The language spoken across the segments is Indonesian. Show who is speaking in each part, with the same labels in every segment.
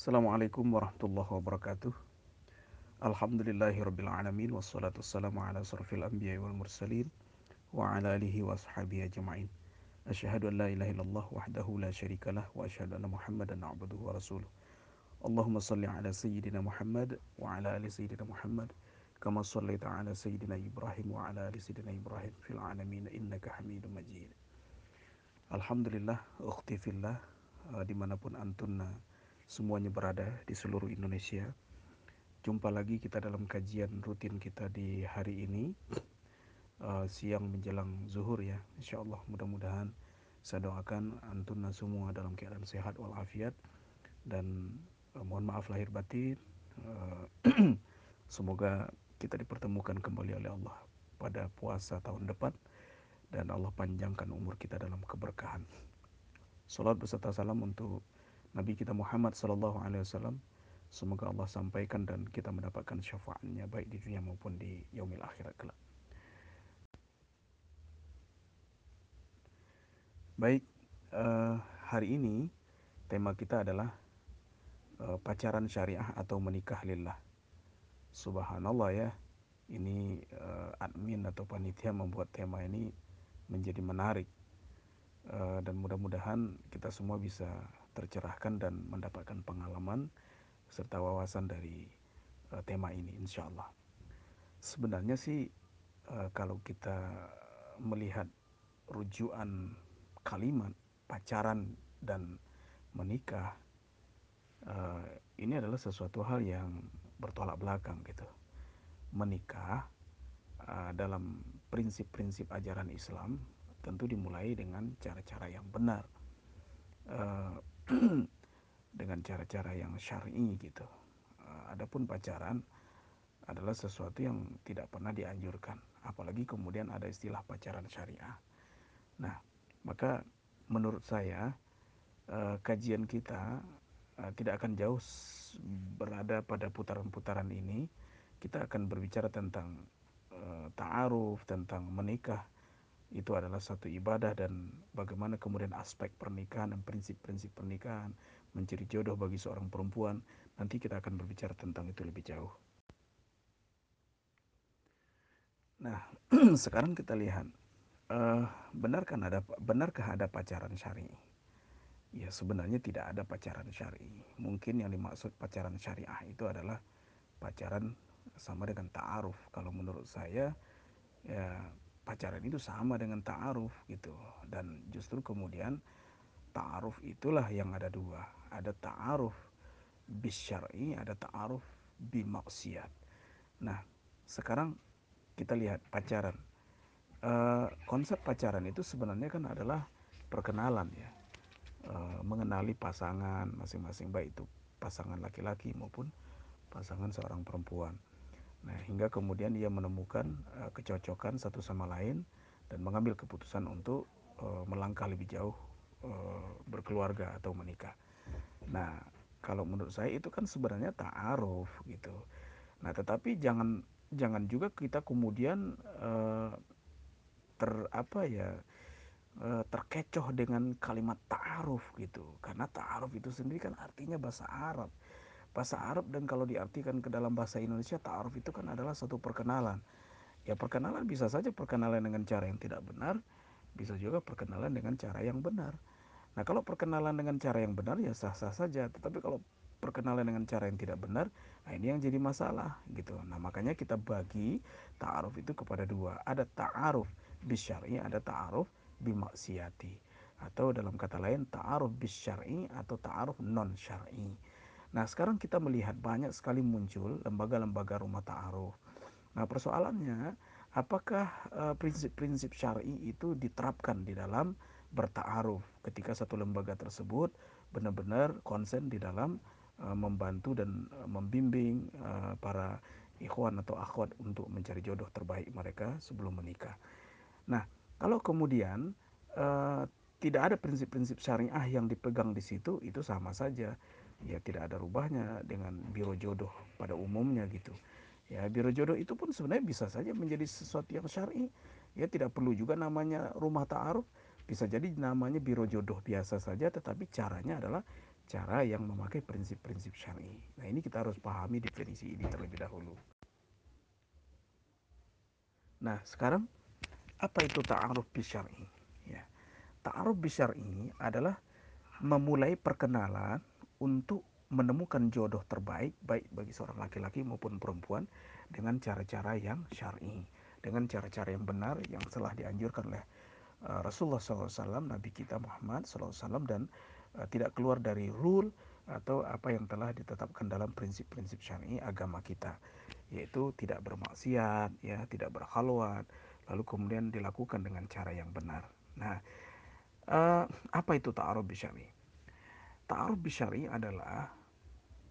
Speaker 1: السلام عليكم ورحمة الله وبركاته. الحمد لله رب العالمين والصلاة والسلام على صرف الأنبياء والمرسلين وعلى آله وصحبه أجمعين. أشهد أن لا إله إلا الله وحده لا شريك له وأشهد أن محمدا عبده ورسوله. اللهم صل على سيدنا محمد وعلى آل سيدنا محمد كما صليت على سيدنا إبراهيم وعلى آل سيدنا إبراهيم في العالمين إنك حميد مجيد. الحمد لله أختي في الله آه، dimanapun antunna semuanya berada di seluruh Indonesia. Jumpa lagi kita dalam kajian rutin kita di hari ini uh, Siang menjelang zuhur ya. Insya Allah mudah-mudahan saya doakan antuna semua dalam keadaan sehat walafiat. Dan uh, mohon maaf lahir batin uh, Semoga kita dipertemukan kembali oleh Allah pada puasa tahun depan Dan Allah panjangkan umur kita dalam keberkahan. Salat beserta salam untuk Nabi kita Muhammad sallallahu alaihi wasallam Semoga Allah sampaikan dan kita mendapatkan syafaatnya baik di dunia maupun di yaumil akhirat kelak. Baik, uh, hari ini tema kita adalah uh, pacaran syariah atau menikah lillah. Subhanallah ya, ini uh, admin atau panitia membuat tema ini menjadi menarik. Uh, dan mudah-mudahan kita semua bisa tercerahkan dan mendapatkan pengalaman serta wawasan dari uh, tema ini insya Allah. Sebenarnya sih uh, kalau kita melihat rujukan kalimat pacaran dan menikah uh, ini adalah sesuatu hal yang bertolak belakang gitu. Menikah uh, dalam prinsip-prinsip ajaran Islam tentu dimulai dengan cara-cara yang benar. Uh, dengan cara-cara yang syar'i gitu. Uh, adapun pacaran adalah sesuatu yang tidak pernah dianjurkan, apalagi kemudian ada istilah pacaran syariah. Nah, maka menurut saya uh, kajian kita uh, tidak akan jauh berada pada putaran-putaran ini. Kita akan berbicara tentang ta'aruf, tentang menikah. Itu adalah satu ibadah dan bagaimana kemudian aspek pernikahan dan prinsip-prinsip pernikahan mencari jodoh bagi seorang perempuan. Nanti kita akan berbicara tentang itu lebih jauh. Nah, sekarang kita lihat, uh, benarkah ada benarkah ada pacaran syari? Ya sebenarnya tidak ada pacaran syari. Mungkin yang dimaksud pacaran syariah itu adalah pacaran sama dengan ta'aruf. Kalau menurut saya, ya pacaran itu sama dengan ta'aruf gitu. Dan justru kemudian ta'aruf itulah yang ada dua ada ta'aruf bisyar'i, ada ta'aruf bimaksiat. Nah, sekarang kita lihat pacaran. Uh, konsep pacaran itu sebenarnya kan adalah perkenalan ya. Uh, mengenali pasangan masing-masing baik itu pasangan laki-laki maupun pasangan seorang perempuan. Nah, hingga kemudian dia menemukan uh, kecocokan satu sama lain dan mengambil keputusan untuk uh, melangkah lebih jauh uh, berkeluarga atau menikah. Nah, kalau menurut saya itu kan sebenarnya ta'aruf gitu. Nah, tetapi jangan jangan juga kita kemudian ter apa ya terkecoh dengan kalimat ta'aruf gitu. Karena ta'aruf itu sendiri kan artinya bahasa Arab. Bahasa Arab dan kalau diartikan ke dalam bahasa Indonesia ta'aruf itu kan adalah satu perkenalan. Ya perkenalan bisa saja perkenalan dengan cara yang tidak benar, bisa juga perkenalan dengan cara yang benar. Nah kalau perkenalan dengan cara yang benar ya sah-sah saja. Tetapi kalau perkenalan dengan cara yang tidak benar, nah ini yang jadi masalah gitu. Nah makanya kita bagi ta'aruf itu kepada dua. Ada ta'aruf bisyari, ada ta'aruf bimaksiati. Atau dalam kata lain ta'aruf bisyari atau ta'aruf non syar'i. Nah sekarang kita melihat banyak sekali muncul lembaga-lembaga rumah ta'aruf. Nah persoalannya apakah uh, prinsip-prinsip syar'i itu diterapkan di dalam bertaaruf ketika satu lembaga tersebut benar-benar konsen di dalam uh, membantu dan uh, membimbing para ikhwan atau akhwat untuk mencari jodoh terbaik mereka sebelum menikah. Nah, kalau kemudian tidak ada prinsip-prinsip syariah yang dipegang di situ, itu sama saja. Ya tidak ada rubahnya dengan biro jodoh pada umumnya gitu. Ya biro jodoh itu pun sebenarnya bisa saja menjadi sesuatu yang syar'i. Ya tidak perlu juga namanya rumah ta'aruf bisa jadi namanya biro jodoh biasa saja tetapi caranya adalah cara yang memakai prinsip-prinsip syar'i. Nah, ini kita harus pahami definisi ini terlebih dahulu. Nah, sekarang apa itu ta'aruf bisyar'i? Ya. Ta'aruf bisyar'i adalah memulai perkenalan untuk menemukan jodoh terbaik baik bagi seorang laki-laki maupun perempuan dengan cara-cara yang syar'i, dengan cara-cara yang benar yang telah dianjurkan oleh uh, Rasulullah SAW, Nabi kita Muhammad SAW dan uh, tidak keluar dari rule atau apa yang telah ditetapkan dalam prinsip-prinsip syar'i agama kita yaitu tidak bermaksiat ya tidak berhalwat lalu kemudian dilakukan dengan cara yang benar. Nah uh, apa itu ta'aruf bisyari ta'aruf bisyari adalah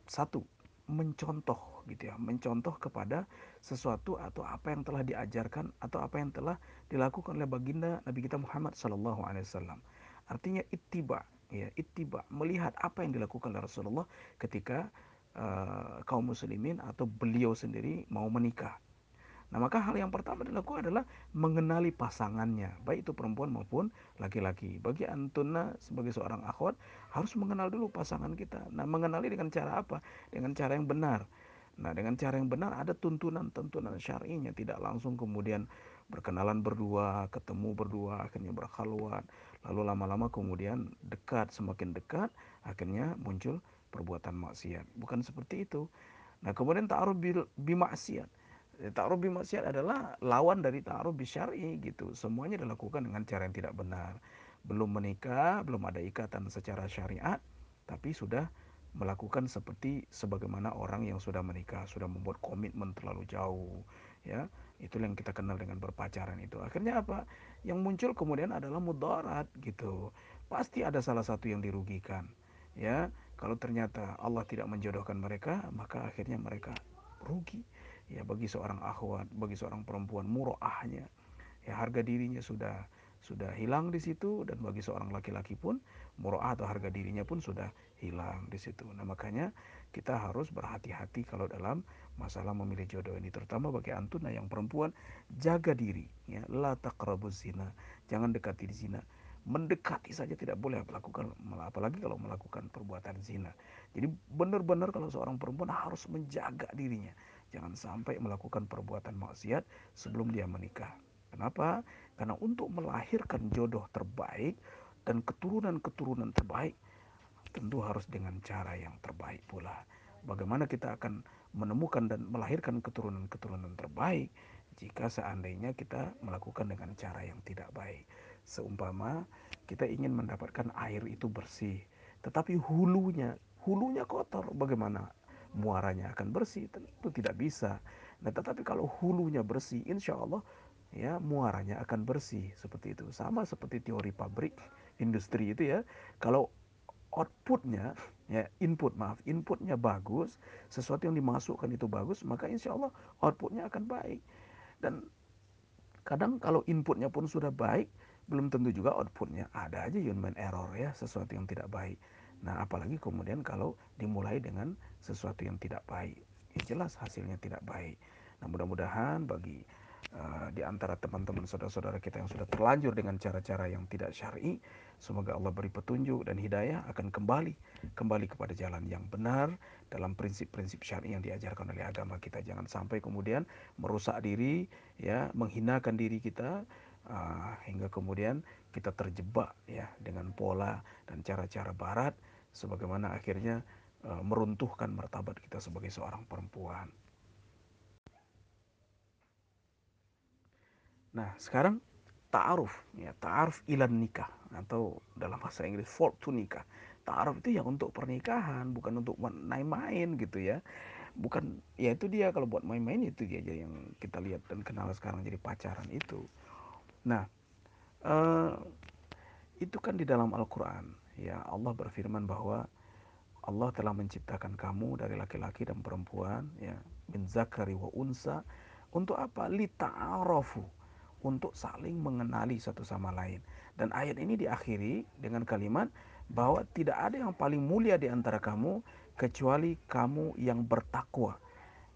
Speaker 1: satu mencontoh gitu ya mencontoh kepada sesuatu atau apa yang telah diajarkan atau apa yang telah dilakukan oleh baginda Nabi kita Muhammad Sallallahu Alaihi Wasallam artinya ittiba ya ittiba melihat apa yang dilakukan oleh Rasulullah ketika uh, kaum muslimin atau beliau sendiri mau menikah. Nah, maka hal yang pertama dilakukan adalah mengenali pasangannya, baik itu perempuan maupun laki-laki. Bagi antuna sebagai seorang akhwat harus mengenal dulu pasangan kita. Nah, mengenali dengan cara apa? Dengan cara yang benar. Nah, dengan cara yang benar ada tuntunan-tuntunan syar'inya, tidak langsung kemudian berkenalan berdua, ketemu berdua, akhirnya berkhaluat, lalu lama-lama kemudian dekat, semakin dekat, akhirnya muncul perbuatan maksiat. Bukan seperti itu. Nah, kemudian ta'aruf bimaksiat. Ta'aruf bimaksiat adalah lawan dari ta'aruf bisyar'i gitu. Semuanya dilakukan dengan cara yang tidak benar. Belum menikah, belum ada ikatan secara syariat, tapi sudah melakukan seperti sebagaimana orang yang sudah menikah, sudah membuat komitmen terlalu jauh, ya. Itu yang kita kenal dengan berpacaran itu. Akhirnya apa? Yang muncul kemudian adalah mudarat gitu. Pasti ada salah satu yang dirugikan, ya. Kalau ternyata Allah tidak menjodohkan mereka, maka akhirnya mereka rugi. Ya bagi seorang akhwat, bagi seorang perempuan muroahnya, ya harga dirinya sudah sudah hilang di situ dan bagi seorang laki-laki pun muroah atau harga dirinya pun sudah hilang di situ. Nah makanya kita harus berhati-hati kalau dalam masalah memilih jodoh ini terutama bagi antuna yang perempuan jaga diri ya la taqrabuz zina jangan dekati zina mendekati saja tidak boleh melakukan apalagi kalau melakukan perbuatan zina. Jadi benar-benar kalau seorang perempuan harus menjaga dirinya, jangan sampai melakukan perbuatan maksiat sebelum dia menikah. Kenapa? Karena untuk melahirkan jodoh terbaik dan keturunan-keturunan terbaik tentu harus dengan cara yang terbaik pula. Bagaimana kita akan menemukan dan melahirkan keturunan-keturunan terbaik jika seandainya kita melakukan dengan cara yang tidak baik. Seumpama kita ingin mendapatkan air itu bersih, tetapi hulunya, hulunya kotor, bagaimana muaranya akan bersih? Tentu tidak bisa. Nah, tetapi kalau hulunya bersih, insya Allah ya muaranya akan bersih seperti itu. Sama seperti teori pabrik, industri itu ya. Kalau outputnya ya input maaf inputnya bagus sesuatu yang dimasukkan itu bagus maka insya Allah outputnya akan baik dan kadang kalau inputnya pun sudah baik belum tentu juga outputnya ada aja human error ya sesuatu yang tidak baik nah apalagi kemudian kalau dimulai dengan sesuatu yang tidak baik. Ya jelas hasilnya tidak baik. Nah mudah-mudahan bagi uh, di antara teman-teman saudara-saudara kita yang sudah terlanjur dengan cara-cara yang tidak syar'i semoga Allah beri petunjuk dan hidayah akan kembali kembali kepada jalan yang benar dalam prinsip-prinsip syar'i yang diajarkan oleh agama kita. Jangan sampai kemudian merusak diri ya menghinakan diri kita uh, hingga kemudian kita terjebak ya dengan pola dan cara-cara barat sebagaimana akhirnya uh, meruntuhkan martabat kita sebagai seorang perempuan. Nah, sekarang ta'aruf ya, ta'aruf ilan nikah atau dalam bahasa Inggris for to nikah. Ta'aruf itu ya untuk pernikahan, bukan untuk main-main gitu ya. Bukan ya itu dia kalau buat main-main itu dia aja yang kita lihat dan kenal sekarang jadi pacaran itu. Nah, uh, itu kan di dalam Al-Quran. Ya, Allah berfirman bahwa Allah telah menciptakan kamu dari laki-laki dan perempuan, ya, min zakari wa unsa. Untuk apa? Lita'arofu. Untuk saling mengenali satu sama lain. Dan ayat ini diakhiri dengan kalimat bahwa tidak ada yang paling mulia di antara kamu kecuali kamu yang bertakwa.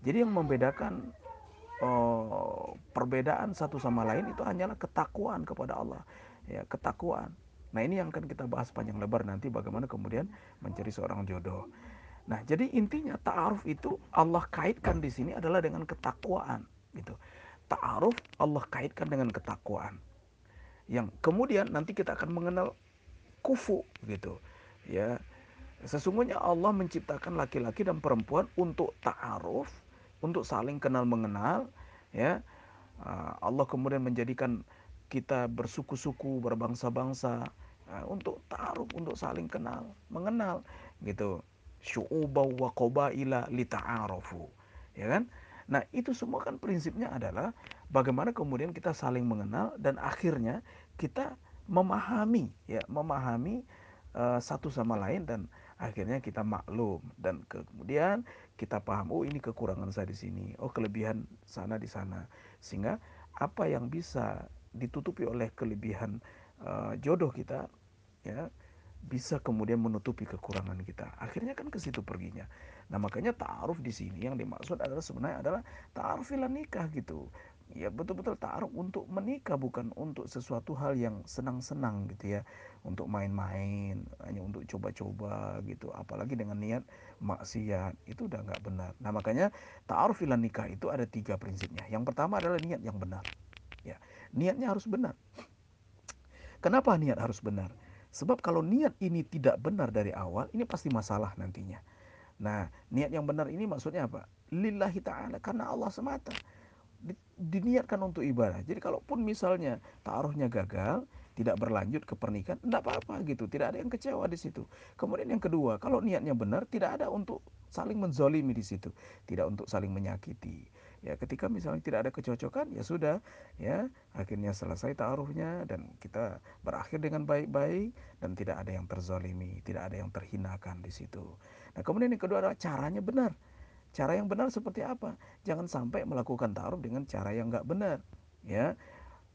Speaker 1: Jadi yang membedakan oh, perbedaan satu sama lain itu hanyalah ketakwaan kepada Allah. Ya, ketakwaan. Nah, ini yang akan kita bahas panjang lebar nanti bagaimana kemudian mencari seorang jodoh. Nah, jadi intinya ta'aruf itu Allah kaitkan di sini adalah dengan ketakwaan gitu. Ta'aruf Allah kaitkan dengan ketakwaan. Yang kemudian nanti kita akan mengenal kufu gitu. Ya. Sesungguhnya Allah menciptakan laki-laki dan perempuan untuk ta'aruf, untuk saling kenal mengenal, ya. Ah, Allah kemudian menjadikan kita bersuku-suku, berbangsa-bangsa uh, untuk taruh, untuk saling kenal, mengenal gitu. Syu'ubaw wa qabaila lita'arafu. Ya kan? Nah, itu semua kan prinsipnya adalah bagaimana kemudian kita saling mengenal dan akhirnya kita memahami ya, memahami uh, satu sama lain dan akhirnya kita maklum dan kemudian kita paham oh ini kekurangan saya di sini, oh kelebihan sana di sana. Sehingga apa yang bisa ditutupi oleh kelebihan jodoh kita ya bisa kemudian menutupi kekurangan kita. Akhirnya kan ke situ perginya. Nah, makanya ta'aruf di sini yang dimaksud adalah sebenarnya adalah ta'aruf nikah gitu. Ya betul-betul ta'aruf untuk menikah bukan untuk sesuatu hal yang senang-senang gitu ya. Untuk main-main, hanya untuk coba-coba gitu. Apalagi dengan niat maksiat, itu udah nggak benar. Nah, makanya ta'aruf nikah itu ada tiga prinsipnya. Yang pertama adalah niat yang benar. Ya, niatnya harus benar. Kenapa niat harus benar? Sebab kalau niat ini tidak benar dari awal, ini pasti masalah nantinya. Nah, niat yang benar ini maksudnya apa? Lillahi ta'ala, karena Allah semata. Diniatkan untuk ibadah. Jadi kalaupun misalnya taruhnya gagal, tidak berlanjut ke pernikahan, tidak apa-apa gitu. Tidak ada yang kecewa di situ. Kemudian yang kedua, kalau niatnya benar, tidak ada untuk saling menzolimi di situ. Tidak untuk saling menyakiti ya ketika misalnya tidak ada kecocokan ya sudah ya akhirnya selesai taruhnya dan kita berakhir dengan baik-baik dan tidak ada yang terzolimi tidak ada yang terhinakan di situ. Nah kemudian yang kedua adalah caranya benar. Cara yang benar seperti apa? Jangan sampai melakukan taruh dengan cara yang nggak benar ya.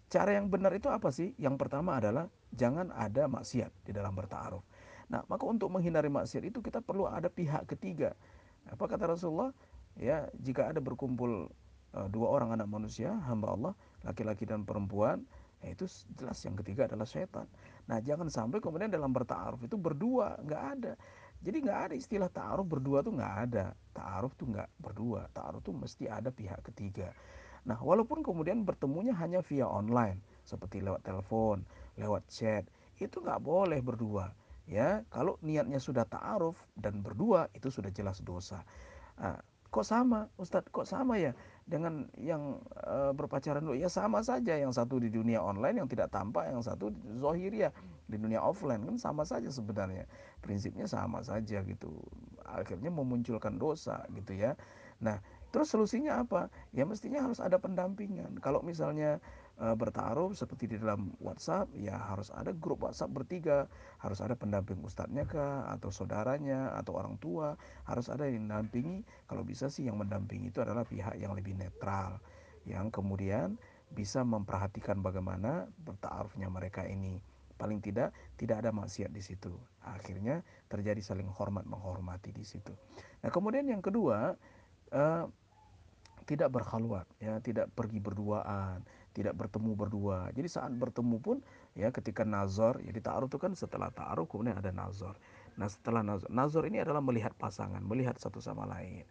Speaker 1: Cara yang benar itu apa sih? Yang pertama adalah jangan ada maksiat di dalam bertaruh nah maka untuk menghindari maksiat itu kita perlu ada pihak ketiga. Apa kata Rasulullah ya jika ada berkumpul uh, dua orang anak manusia hamba Allah laki-laki dan perempuan ya itu jelas yang ketiga adalah setan. Nah jangan sampai kemudian dalam bertaaruf itu berdua nggak ada. Jadi nggak ada istilah taaruf berdua tuh nggak ada. Taaruf tuh nggak berdua. Taaruf tuh mesti ada pihak ketiga. Nah walaupun kemudian bertemunya hanya via online seperti lewat telepon lewat chat itu nggak boleh berdua. Ya kalau niatnya sudah taaruf dan berdua itu sudah jelas dosa. Nah, kok sama? Ustadz kok sama ya? Dengan yang uh, berpacaran dulu. Ya sama saja. Yang satu di dunia online yang tidak tampak. Yang satu zohiria di dunia offline. Kan sama saja sebenarnya. Prinsipnya sama saja gitu. Akhirnya memunculkan dosa gitu ya. Nah terus solusinya apa? Ya mestinya harus ada pendampingan. Kalau misalnya bertaruh seperti di dalam WhatsApp ya harus ada grup WhatsApp bertiga. Harus ada pendamping ustadznya kah atau saudaranya atau orang tua. Harus ada yang mendampingi kalau bisa sih yang mendampingi itu adalah pihak yang lebih netral yang kemudian bisa memperhatikan bagaimana bertaarufnya mereka ini. Paling tidak tidak ada maksiat di situ. Akhirnya terjadi saling hormat menghormati di situ. Nah kemudian yang kedua uh, tidak berkhaluat ya tidak pergi berduaan tidak bertemu berdua. Jadi saat bertemu pun ya ketika nazar, jadi ta'aruf itu kan setelah ta'aruf kemudian ada nazar. Nah setelah nazar, nazar ini adalah melihat pasangan, melihat satu sama lain.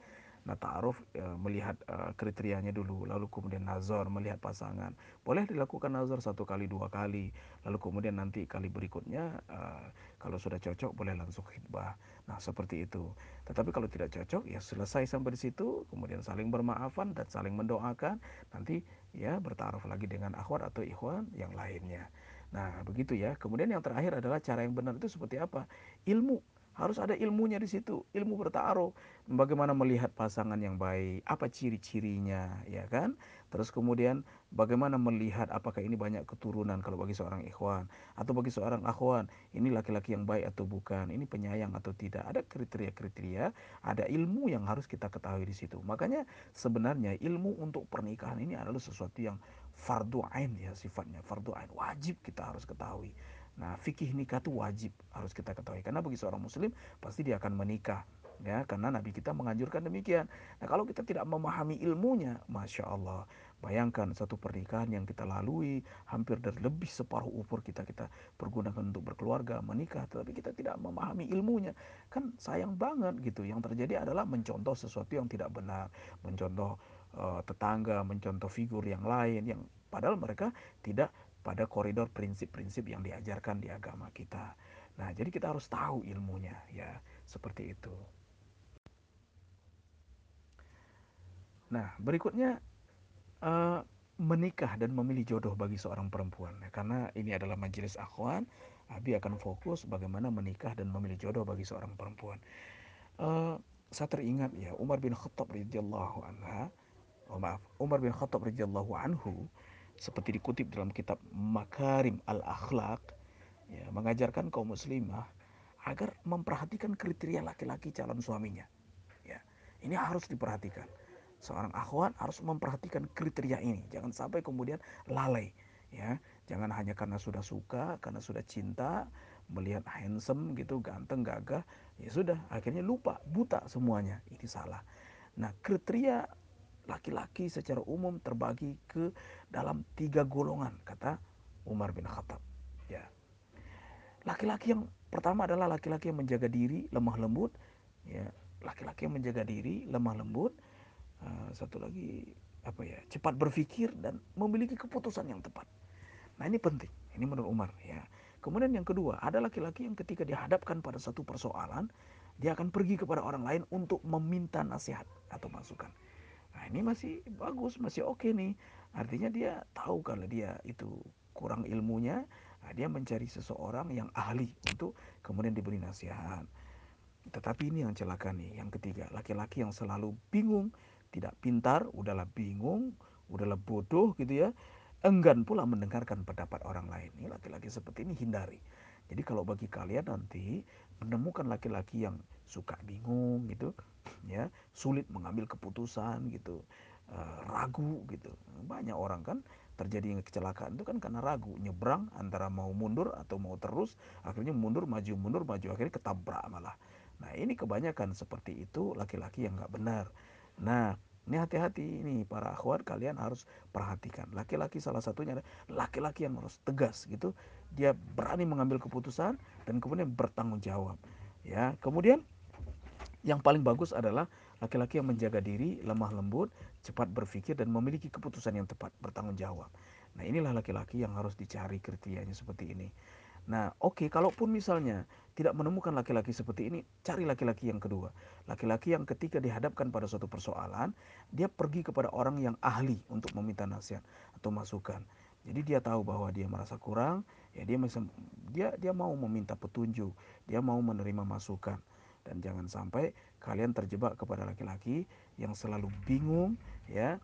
Speaker 1: Nah ta'aruf ya, melihat uh, kriterianya dulu, lalu kemudian nazar melihat pasangan. Boleh dilakukan nazar satu kali dua kali, lalu kemudian nanti kali berikutnya uh, kalau sudah cocok boleh langsung khidbah. Nah seperti itu. Tetapi kalau tidak cocok ya selesai sampai di situ, kemudian saling bermaafan dan saling mendoakan. Nanti ya bertaruh lagi dengan akhwat atau ikhwan yang lainnya. Nah, begitu ya. Kemudian yang terakhir adalah cara yang benar itu seperti apa? Ilmu. Harus ada ilmunya di situ, ilmu bertaruh. Bagaimana melihat pasangan yang baik, apa ciri-cirinya, ya kan? Terus kemudian bagaimana melihat apakah ini banyak keturunan kalau bagi seorang ikhwan atau bagi seorang akhwan ini laki-laki yang baik atau bukan ini penyayang atau tidak ada kriteria-kriteria ada ilmu yang harus kita ketahui di situ makanya sebenarnya ilmu untuk pernikahan ini adalah sesuatu yang fardu ain ya sifatnya fardu ain wajib kita harus ketahui nah fikih nikah itu wajib harus kita ketahui karena bagi seorang muslim pasti dia akan menikah ya karena Nabi kita menganjurkan demikian. Nah kalau kita tidak memahami ilmunya, masya Allah, Bayangkan satu pernikahan yang kita lalui hampir dari lebih separuh umur kita kita pergunakan untuk berkeluarga, menikah, tetapi kita tidak memahami ilmunya. Kan sayang banget gitu. Yang terjadi adalah mencontoh sesuatu yang tidak benar, mencontoh uh, tetangga, mencontoh figur yang lain yang padahal mereka tidak pada koridor prinsip-prinsip yang diajarkan di agama kita. Nah, jadi kita harus tahu ilmunya ya, seperti itu. Nah, berikutnya uh, menikah dan memilih jodoh bagi seorang perempuan. Nah, karena ini adalah majelis akhwan, Abi akan fokus bagaimana menikah dan memilih jodoh bagi seorang perempuan. Uh, saya teringat ya Umar bin Khattab radhiyallahu anha, oh maaf, Umar bin Khattab radhiyallahu anhu seperti dikutip dalam kitab Makarim al-Akhlaq ya, mengajarkan kaum muslimah agar memperhatikan kriteria laki-laki calon suaminya. Ya, ini harus diperhatikan seorang akhwat harus memperhatikan kriteria ini. Jangan sampai kemudian lalai. Ya, jangan hanya karena sudah suka, karena sudah cinta, melihat handsome gitu, ganteng, gagah, ya sudah, akhirnya lupa, buta semuanya. Ini salah. Nah, kriteria laki-laki secara umum terbagi ke dalam tiga golongan, kata Umar bin Khattab. Ya. Laki-laki yang pertama adalah laki-laki yang menjaga diri, lemah lembut, ya. Laki-laki yang menjaga diri, lemah lembut, uh, satu lagi apa ya cepat berpikir dan memiliki keputusan yang tepat. Nah ini penting, ini menurut Umar ya. Kemudian yang kedua ada laki-laki yang ketika dihadapkan pada satu persoalan dia akan pergi kepada orang lain untuk meminta nasihat atau masukan. Nah ini masih bagus, masih oke nih. Artinya dia tahu kalau dia itu kurang ilmunya, nah dia mencari seseorang yang ahli untuk kemudian diberi nasihat. Tetapi ini yang celaka nih, yang ketiga, laki-laki yang selalu bingung tidak pintar, udahlah bingung, udahlah bodoh gitu ya. Enggan pula mendengarkan pendapat orang lain. Ini laki-laki seperti ini hindari. Jadi kalau bagi kalian nanti menemukan laki-laki yang suka bingung gitu, ya, sulit mengambil keputusan gitu, uh, ragu gitu. Banyak orang kan terjadi kecelakaan itu kan karena ragu, nyebrang antara mau mundur atau mau terus, akhirnya mundur maju mundur maju akhirnya ketabrak malah. Nah ini kebanyakan seperti itu laki-laki yang nggak benar. Nah, ini hati-hati ini para akhwat kalian harus perhatikan. Laki-laki salah satunya laki-laki yang harus tegas gitu. Dia berani mengambil keputusan dan kemudian bertanggung jawab. Ya, kemudian yang paling bagus adalah laki-laki yang menjaga diri, lemah lembut, cepat berpikir dan memiliki keputusan yang tepat, bertanggung jawab. Nah, inilah laki-laki yang harus dicari kriterianya seperti ini. Nah, oke, okay, kalaupun misalnya tidak menemukan laki-laki seperti ini, cari laki-laki yang kedua. Laki-laki yang ketika dihadapkan pada suatu persoalan, dia pergi kepada orang yang ahli untuk meminta nasihat atau masukan. Jadi dia tahu bahwa dia merasa kurang, ya dia dia dia mau meminta petunjuk, dia mau menerima masukan. Dan jangan sampai kalian terjebak kepada laki-laki yang selalu bingung, ya,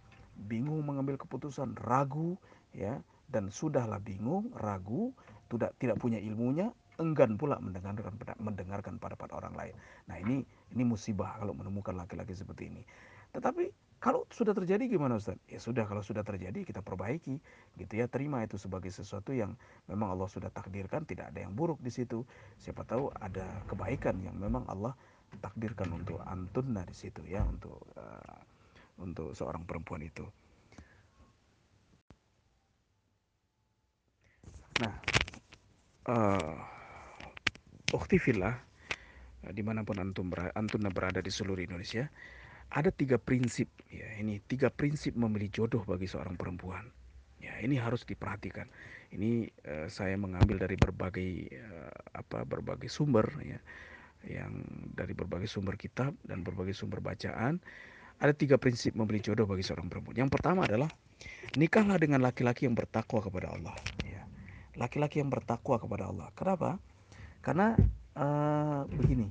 Speaker 1: bingung mengambil keputusan, ragu, ya, dan sudahlah bingung, ragu, tidak tidak punya ilmunya, enggan pula mendengarkan mendengarkan pendapat orang lain. Nah, ini ini musibah kalau menemukan laki-laki seperti ini. Tetapi kalau sudah terjadi gimana Ustaz? Ya sudah kalau sudah terjadi kita perbaiki gitu ya. Terima itu sebagai sesuatu yang memang Allah sudah takdirkan, tidak ada yang buruk di situ. Siapa tahu ada kebaikan yang memang Allah takdirkan untuk antunna di situ ya untuk uh, untuk seorang perempuan itu. Nah, uh, Uktifillah, di mana pun antum berada, antuna berada di seluruh Indonesia, ada tiga prinsip ya ini tiga prinsip memilih jodoh bagi seorang perempuan. Ya ini harus diperhatikan. Ini uh, saya mengambil dari berbagai uh, apa berbagai sumber ya yang dari berbagai sumber kitab dan berbagai sumber bacaan. Ada tiga prinsip memilih jodoh bagi seorang perempuan. Yang pertama adalah nikahlah dengan laki-laki yang bertakwa kepada Allah. Ya laki-laki yang bertakwa kepada Allah. Kenapa? Karena uh, begini,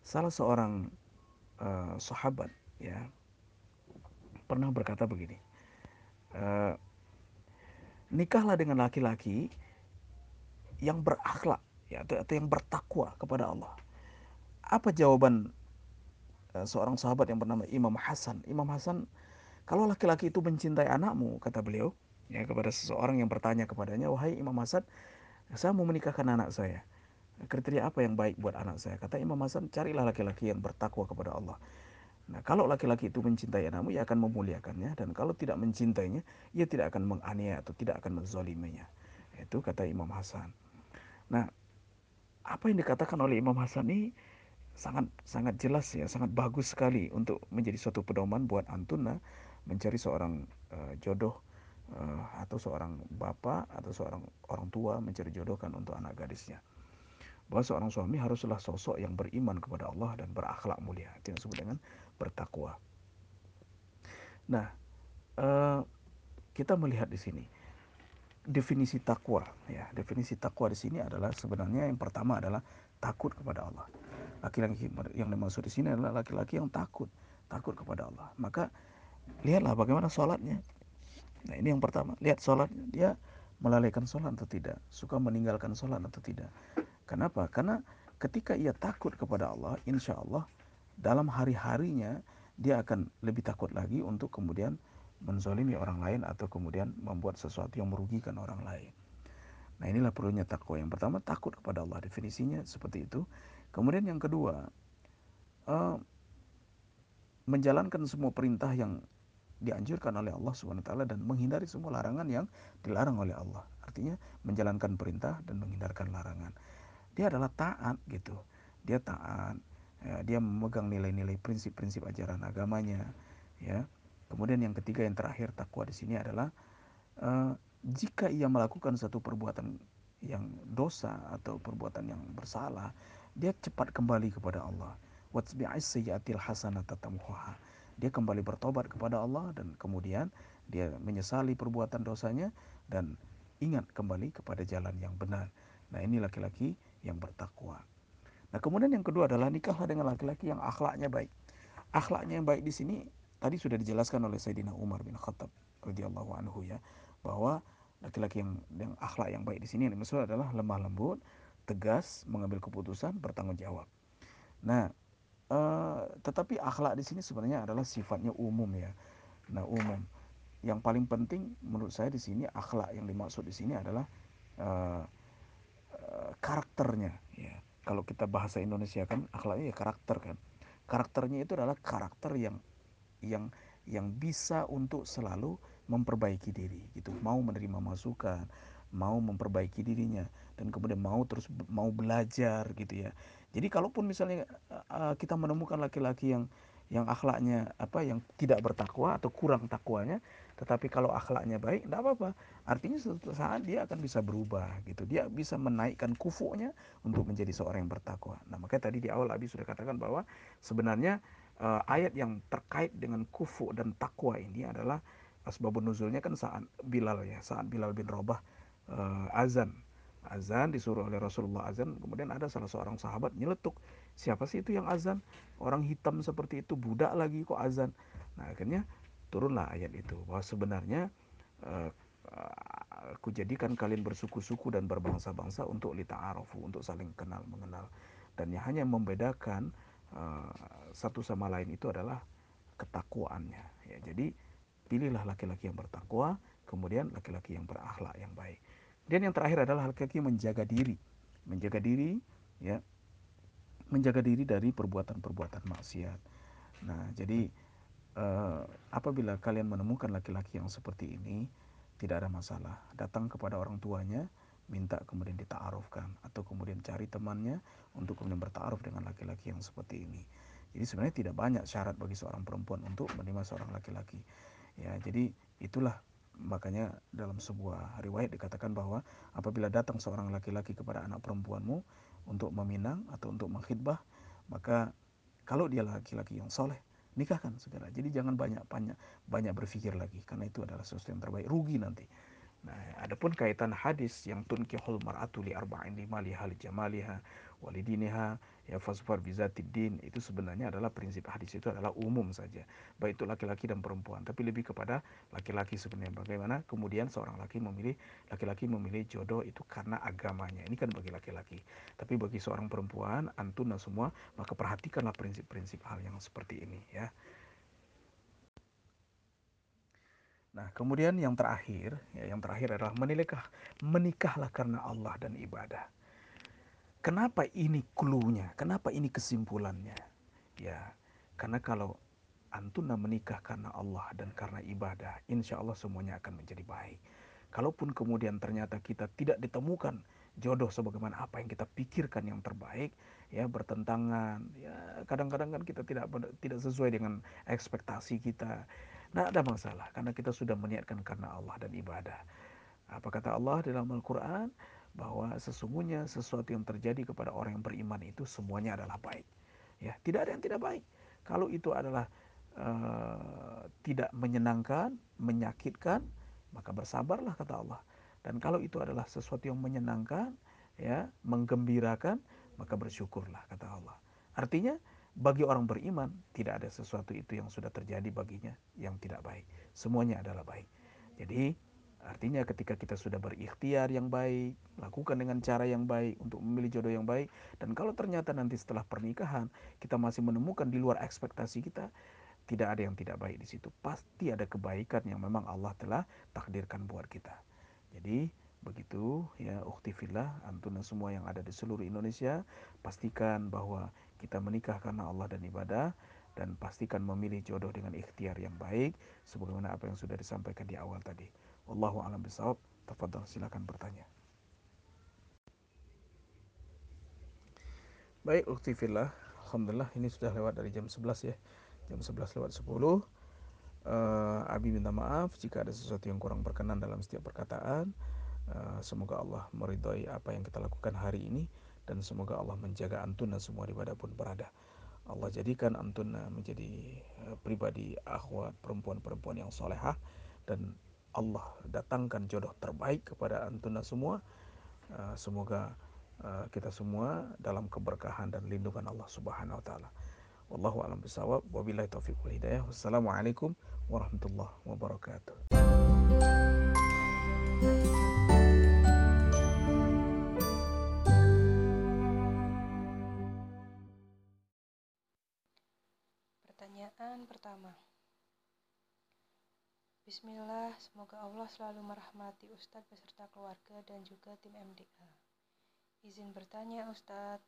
Speaker 1: salah seorang uh, sahabat ya pernah berkata begini, uh, nikahlah dengan laki-laki yang berakhlak ya atau, atau yang bertakwa kepada Allah. Apa jawaban uh, seorang sahabat yang bernama Imam Hasan? Imam Hasan, kalau laki-laki itu mencintai anakmu, kata beliau, ya kepada seseorang yang bertanya kepadanya, wahai Imam Hasan, saya mau menikahkan anak saya. Kriteria apa yang baik buat anak saya? Kata Imam Hasan, carilah laki-laki yang bertakwa kepada Allah. Nah, kalau laki-laki itu mencintai anakmu, ia akan memuliakannya. Dan kalau tidak mencintainya, ia tidak akan menganiaya atau tidak akan menzoliminya. Itu kata Imam Hasan. Nah, apa yang dikatakan oleh Imam Hasan ini sangat sangat jelas ya, sangat bagus sekali untuk menjadi suatu pedoman buat antuna mencari seorang uh, jodoh uh, atau seorang bapak atau seorang orang tua mencari jodohkan untuk anak gadisnya. Bahwa seorang suami haruslah sosok yang beriman kepada Allah dan berakhlak mulia. Itu yang disebut dengan bertakwa. Nah, uh, kita melihat di sini definisi takwa ya. Definisi takwa di sini adalah sebenarnya yang pertama adalah takut kepada Allah. Laki-laki yang dimaksud di sini adalah laki-laki yang takut takut kepada Allah. Maka lihatlah bagaimana sholatnya. Nah ini yang pertama. Lihat sholatnya dia melalaikan sholat atau tidak suka meninggalkan sholat atau tidak. Kenapa? Karena ketika ia takut kepada Allah insya Allah dalam hari-harinya dia akan lebih takut lagi untuk kemudian menzolimi orang lain atau kemudian membuat sesuatu yang merugikan orang lain. Nah inilah perlunya takwa. Yang pertama takut kepada Allah. Definisinya seperti itu. Kemudian yang kedua, uh, menjalankan semua perintah yang dianjurkan oleh Allah Subhanahu dan menghindari semua larangan yang dilarang oleh Allah. Artinya menjalankan perintah dan menghindarkan larangan. Dia adalah taat gitu. Dia taat, ya, dia memegang nilai-nilai prinsip-prinsip ajaran agamanya, ya. Kemudian yang ketiga yang terakhir takwa di sini adalah uh, jika ia melakukan satu perbuatan yang dosa atau perbuatan yang bersalah, dia cepat kembali kepada Allah. Dia kembali bertobat kepada Allah dan kemudian dia menyesali perbuatan dosanya dan ingat kembali kepada jalan yang benar. Nah, ini laki-laki yang bertakwa. Nah, kemudian yang kedua adalah nikahlah dengan laki-laki yang akhlaknya baik. Akhlaknya yang baik di sini tadi sudah dijelaskan oleh Sayyidina Umar bin Khattab radhiyallahu anhu ya bahwa laki-laki yang yang akhlak yang baik di sini yang dimaksud adalah lemah lembut, tegas, mengambil keputusan, bertanggung jawab. Nah, uh, tetapi akhlak di sini sebenarnya adalah sifatnya umum ya. Nah, umum. Yang paling penting menurut saya di sini akhlak yang dimaksud di sini adalah uh, uh, karakternya ya. Kalau kita bahasa Indonesia kan akhlaknya ya karakter kan. Karakternya itu adalah karakter yang yang yang bisa untuk selalu memperbaiki diri gitu mau menerima masukan mau memperbaiki dirinya dan kemudian mau terus mau belajar gitu ya jadi kalaupun misalnya uh, kita menemukan laki-laki yang yang akhlaknya apa yang tidak bertakwa atau kurang takwanya tetapi kalau akhlaknya baik tidak apa-apa artinya suatu saat dia akan bisa berubah gitu dia bisa menaikkan kufunya untuk menjadi seorang yang bertakwa nah makanya tadi di awal Abi sudah katakan bahwa sebenarnya uh, ayat yang terkait dengan kufu dan takwa ini adalah asbabun nuzulnya kan saat Bilal ya, saat Bilal bin Robah uh, azan. Azan disuruh oleh Rasulullah azan, kemudian ada salah seorang sahabat nyeletuk, siapa sih itu yang azan? Orang hitam seperti itu, budak lagi kok azan. Nah, akhirnya turunlah ayat itu bahwa sebenarnya uh, aku jadikan kalian bersuku-suku dan berbangsa-bangsa untuk lita'arofu, untuk saling kenal mengenal. Dan yang hanya membedakan uh, satu sama lain itu adalah ketakwaannya. Ya, jadi pilihlah laki-laki yang bertakwa, kemudian laki-laki yang berakhlak yang baik. Dan yang terakhir adalah laki-laki menjaga diri, menjaga diri, ya, menjaga diri dari perbuatan-perbuatan maksiat. Nah, jadi apabila kalian menemukan laki-laki yang seperti ini, tidak ada masalah. Datang kepada orang tuanya, minta kemudian ditaarufkan atau kemudian cari temannya untuk kemudian bertaaruf dengan laki-laki yang seperti ini. Jadi sebenarnya tidak banyak syarat bagi seorang perempuan untuk menerima seorang laki-laki. Ya, jadi itulah makanya dalam sebuah riwayat dikatakan bahwa apabila datang seorang laki-laki kepada anak perempuanmu untuk meminang atau untuk mengkhidbah, maka kalau dia laki-laki yang soleh, nikahkan segera. Jadi jangan banyak banyak banyak berpikir lagi karena itu adalah sesuatu yang terbaik. Rugi nanti. Nah, adapun kaitan hadis yang tunkihul mar'atu li arba'in li hal jamaliha walidiniha ya bizatiddin itu sebenarnya adalah prinsip hadis itu adalah umum saja. Baik itu laki-laki dan perempuan tapi lebih kepada laki-laki sebenarnya. Bagaimana kemudian seorang laki memilih laki-laki memilih jodoh itu karena agamanya. Ini kan bagi laki-laki. Tapi bagi seorang perempuan antuna semua maka perhatikanlah prinsip-prinsip hal yang seperti ini ya. Nah, kemudian yang terakhir, ya, yang terakhir adalah menikah, menikahlah karena Allah dan ibadah. Kenapa ini klunya? Kenapa ini kesimpulannya? Ya, karena kalau antuna menikah karena Allah dan karena ibadah, insya Allah semuanya akan menjadi baik. Kalaupun kemudian ternyata kita tidak ditemukan jodoh sebagaimana apa yang kita pikirkan yang terbaik, ya bertentangan, ya kadang-kadang kan kita tidak tidak sesuai dengan ekspektasi kita. Nah, ada masalah karena kita sudah meniatkan karena Allah dan ibadah. Apa kata Allah dalam Al-Qur'an? Bahwa sesungguhnya sesuatu yang terjadi kepada orang yang beriman itu semuanya adalah baik. Ya, tidak ada yang tidak baik. Kalau itu adalah uh, tidak menyenangkan, menyakitkan, maka bersabarlah kata Allah. Dan kalau itu adalah sesuatu yang menyenangkan, ya, menggembirakan, maka bersyukurlah kata Allah. Artinya bagi orang beriman tidak ada sesuatu itu yang sudah terjadi baginya yang tidak baik. Semuanya adalah baik. Jadi artinya ketika kita sudah berikhtiar yang baik, lakukan dengan cara yang baik untuk memilih jodoh yang baik dan kalau ternyata nanti setelah pernikahan kita masih menemukan di luar ekspektasi kita, tidak ada yang tidak baik di situ. Pasti ada kebaikan yang memang Allah telah takdirkan buat kita. Jadi begitu ya uktifillah antuna semua yang ada di seluruh Indonesia pastikan bahwa kita menikah karena Allah dan ibadah dan pastikan memilih jodoh dengan ikhtiar yang baik sebagaimana apa yang sudah disampaikan di awal tadi. Wallahu a'lam bishawab. Tafadhal silakan bertanya. Baik, uktifillah. Alhamdulillah ini sudah lewat dari jam 11 ya jam 11 lewat 10 uh, eh, Abi minta maaf jika ada sesuatu yang kurang berkenan dalam setiap perkataan uh, semoga Allah meridhai apa yang kita lakukan hari ini dan semoga Allah menjaga antuna semua di pun berada Allah jadikan antuna menjadi uh, pribadi akhwat perempuan-perempuan yang solehah dan Allah datangkan jodoh terbaik kepada antuna semua uh, semoga uh, kita semua dalam keberkahan dan lindungan Allah Subhanahu wa taala Wallahu a'lam bishawab. Wabillahi taufiq wal hidayah. Wassalamualaikum warahmatullahi wabarakatuh.
Speaker 2: Pertanyaan pertama. Bismillah, semoga Allah selalu merahmati Ustadz beserta keluarga dan juga tim MDA. Izin bertanya Ustadz,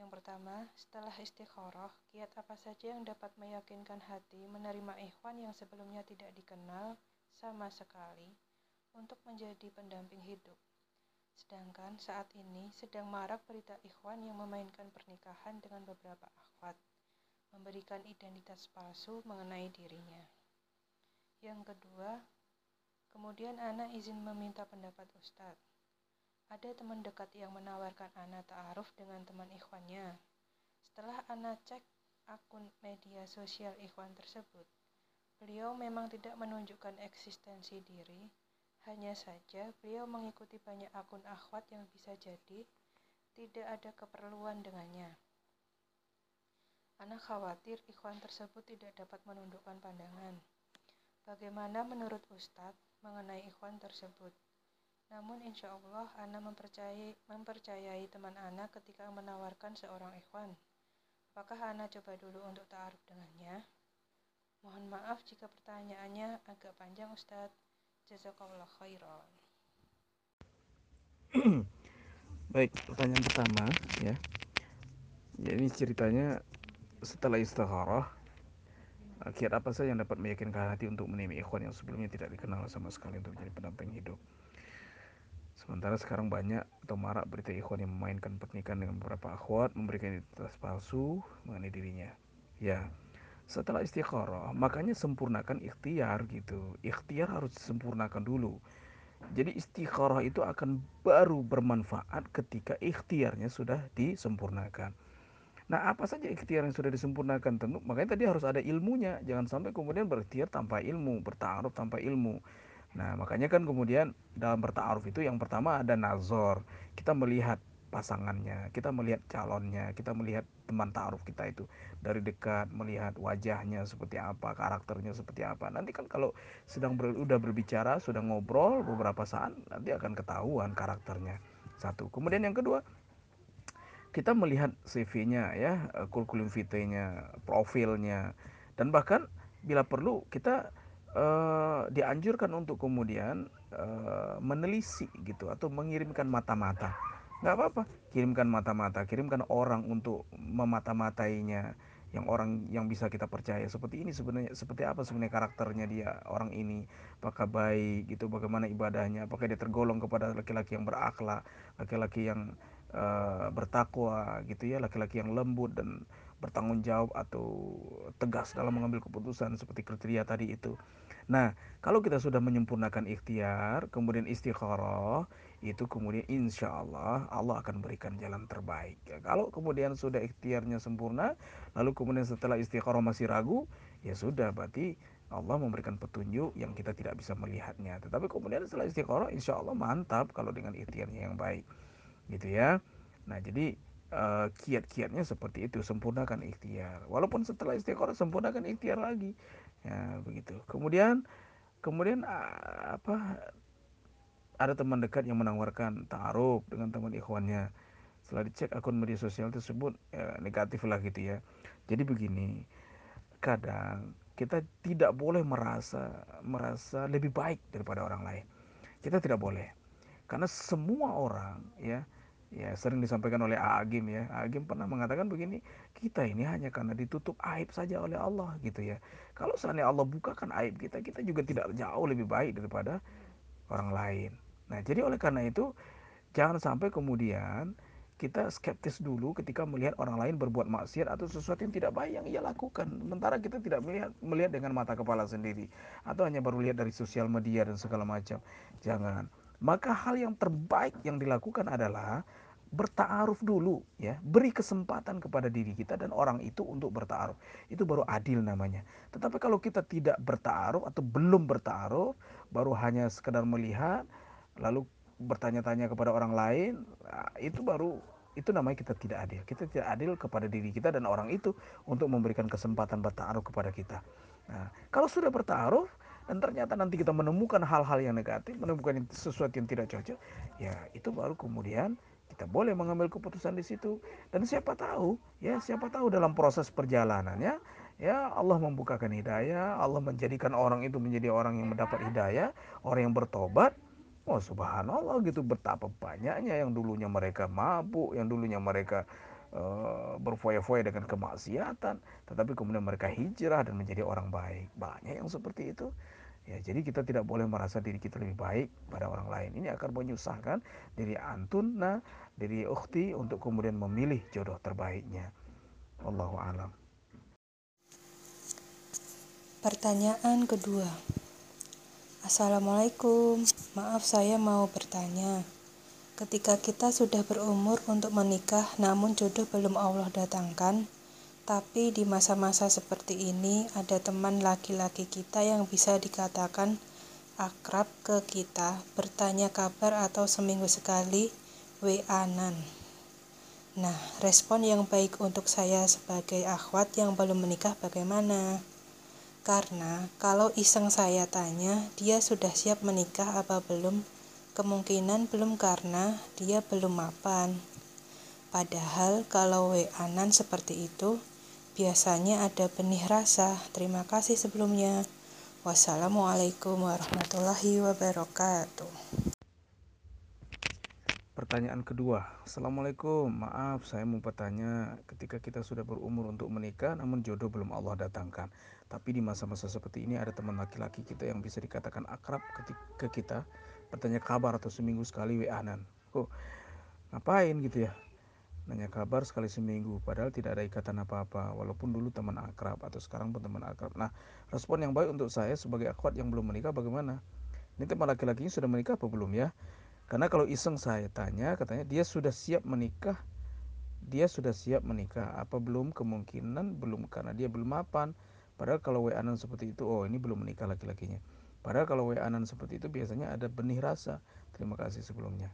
Speaker 2: yang pertama, setelah istikharah, kiat apa saja yang dapat meyakinkan hati menerima ikhwan yang sebelumnya tidak dikenal sama sekali untuk menjadi pendamping hidup. Sedangkan saat ini sedang marak berita ikhwan yang memainkan pernikahan dengan beberapa akhwat, memberikan identitas palsu mengenai dirinya. Yang kedua, kemudian anak izin meminta pendapat Ustadz. Ada teman dekat yang menawarkan Ana ta'aruf dengan teman ikhwannya. Setelah Ana cek akun media sosial ikhwan tersebut, beliau memang tidak menunjukkan eksistensi diri, hanya saja beliau mengikuti banyak akun akhwat yang bisa jadi tidak ada keperluan dengannya. Anak khawatir ikhwan tersebut tidak dapat menundukkan pandangan. Bagaimana menurut Ustadz mengenai ikhwan tersebut? Namun insya Allah Ana mempercayai, mempercayai teman Ana ketika menawarkan seorang ikhwan. Apakah Ana coba dulu untuk ta'aruf dengannya? Mohon maaf jika pertanyaannya agak panjang Ustadz. Jazakallah khairan.
Speaker 1: Baik, pertanyaan pertama ya. Ini ceritanya setelah istikharah kiat apa saja yang dapat meyakinkan hati untuk menemui ikhwan yang sebelumnya tidak dikenal sama sekali untuk menjadi pendamping hidup. Sementara sekarang banyak atau marak berita ikhwan yang memainkan pernikahan dengan beberapa akhwat, memberikan identitas palsu mengenai dirinya. Ya, setelah istikharah, makanya sempurnakan ikhtiar gitu. Ikhtiar harus disempurnakan dulu. Jadi istikharah itu akan baru bermanfaat ketika ikhtiarnya sudah disempurnakan. Nah, apa saja ikhtiar yang sudah disempurnakan? Tentu makanya tadi harus ada ilmunya. Jangan sampai kemudian berikhtiar tanpa ilmu, bertaruh tanpa ilmu. Nah, makanya kan kemudian dalam bertaaruf itu yang pertama ada nazor. Kita melihat pasangannya, kita melihat calonnya, kita melihat teman ta'aruf kita itu dari dekat, melihat wajahnya seperti apa, karakternya seperti apa. Nanti kan kalau sedang ber, udah berbicara, sudah ngobrol beberapa saat, nanti akan ketahuan karakternya. Satu. Kemudian yang kedua, kita melihat CV-nya ya, kurikulum vitae-nya, profilnya, dan bahkan bila perlu kita uh, dianjurkan untuk kemudian uh, menelisik gitu atau mengirimkan mata-mata. Nggak apa-apa kirimkan mata-mata kirimkan orang untuk memata-matainya yang orang yang bisa kita percaya. Seperti ini sebenarnya seperti apa sebenarnya karakternya dia orang ini. Apakah baik gitu bagaimana ibadahnya apakah dia tergolong kepada laki-laki yang berakhlak laki-laki yang uh, bertakwa gitu ya laki-laki yang lembut dan bertanggung jawab atau tegas dalam mengambil keputusan seperti kriteria tadi itu Nah, kalau kita sudah menyempurnakan ikhtiar, kemudian istikharah, itu kemudian insya Allah Allah akan berikan jalan terbaik. Ya, kalau kemudian sudah ikhtiarnya sempurna, lalu kemudian setelah istikharah masih ragu, ya sudah berarti Allah memberikan petunjuk yang kita tidak bisa melihatnya. Tetapi kemudian setelah istikharah, insya Allah mantap kalau dengan ikhtiarnya yang baik, gitu ya. Nah, jadi uh, kiat-kiatnya seperti itu, sempurnakan ikhtiar. Walaupun setelah istikharah sempurnakan ikhtiar lagi. Ya begitu. Kemudian kemudian apa ada teman dekat yang menawarkan taruh dengan teman ikhwannya. Setelah dicek akun media sosial tersebut ya, negatif lah gitu ya. Jadi begini kadang kita tidak boleh merasa merasa lebih baik daripada orang lain. Kita tidak boleh. Karena semua orang ya ya sering disampaikan oleh Agim ya Agim pernah mengatakan begini kita ini hanya karena ditutup aib saja oleh Allah gitu ya kalau seandainya Allah bukakan aib kita kita juga tidak jauh lebih baik daripada orang lain nah jadi oleh karena itu jangan sampai kemudian kita skeptis dulu ketika melihat orang lain berbuat maksiat atau sesuatu yang tidak baik yang ia lakukan. Sementara kita tidak melihat, melihat dengan mata kepala sendiri. Atau hanya baru lihat dari sosial media dan segala macam. Jangan. Maka hal yang terbaik yang dilakukan adalah bertaaruf dulu ya. Beri kesempatan kepada diri kita dan orang itu untuk bertaaruf. Itu baru adil namanya. Tetapi kalau kita tidak bertaaruf atau belum bertaaruf baru hanya sekedar melihat lalu bertanya-tanya kepada orang lain nah, itu baru itu namanya kita tidak adil. Kita tidak adil kepada diri kita dan orang itu untuk memberikan kesempatan bertaaruf kepada kita. Nah kalau sudah bertaaruf dan ternyata nanti kita menemukan hal-hal yang negatif, menemukan sesuatu yang tidak cocok, ya itu baru kemudian kita boleh mengambil keputusan di situ. Dan siapa tahu, ya siapa tahu dalam proses perjalanannya, ya Allah membukakan hidayah, Allah menjadikan orang itu menjadi orang yang mendapat hidayah, orang yang bertobat. Oh subhanallah gitu betapa banyaknya yang dulunya mereka mabuk, yang dulunya mereka uh, berfoya-foya dengan kemaksiatan, tetapi kemudian mereka hijrah dan menjadi orang baik. Banyak yang seperti itu. Ya, jadi kita tidak boleh merasa diri kita lebih baik pada orang lain. Ini akan menyusahkan diri antun, nah, diri ukhti untuk kemudian memilih jodoh terbaiknya. Allahu alam.
Speaker 2: Pertanyaan kedua. Assalamualaikum. Maaf saya mau bertanya. Ketika kita sudah berumur untuk menikah namun jodoh belum Allah datangkan, tapi di masa-masa seperti ini ada teman laki-laki kita yang bisa dikatakan akrab ke kita, bertanya kabar atau seminggu sekali WA-nan. Nah, respon yang baik untuk saya sebagai akhwat yang belum menikah bagaimana? Karena kalau iseng saya tanya, dia sudah siap menikah apa belum? Kemungkinan belum karena dia belum mapan. Padahal kalau WA-nan seperti itu, biasanya ada benih rasa. Terima kasih sebelumnya. Wassalamualaikum warahmatullahi wabarakatuh.
Speaker 1: Pertanyaan kedua, Assalamualaikum, maaf saya mau bertanya. Ketika kita sudah berumur untuk menikah namun jodoh belum Allah datangkan. Tapi di masa-masa seperti ini ada teman laki-laki kita yang bisa dikatakan akrab ke kita. Bertanya kabar atau seminggu sekali WA-nan Oh, ngapain? gitu ya nanya kabar sekali seminggu padahal tidak ada ikatan apa-apa walaupun dulu teman akrab atau sekarang pun teman akrab. Nah respon yang baik untuk saya sebagai akhwat yang belum menikah bagaimana? Ini teman laki-lakinya sudah menikah apa belum ya? Karena kalau iseng saya tanya katanya dia sudah siap menikah. Dia sudah siap menikah. Apa belum kemungkinan? Belum karena dia belum mapan. Padahal kalau wa seperti itu oh ini belum menikah laki-lakinya. Padahal kalau wa seperti itu biasanya ada benih rasa. Terima kasih sebelumnya.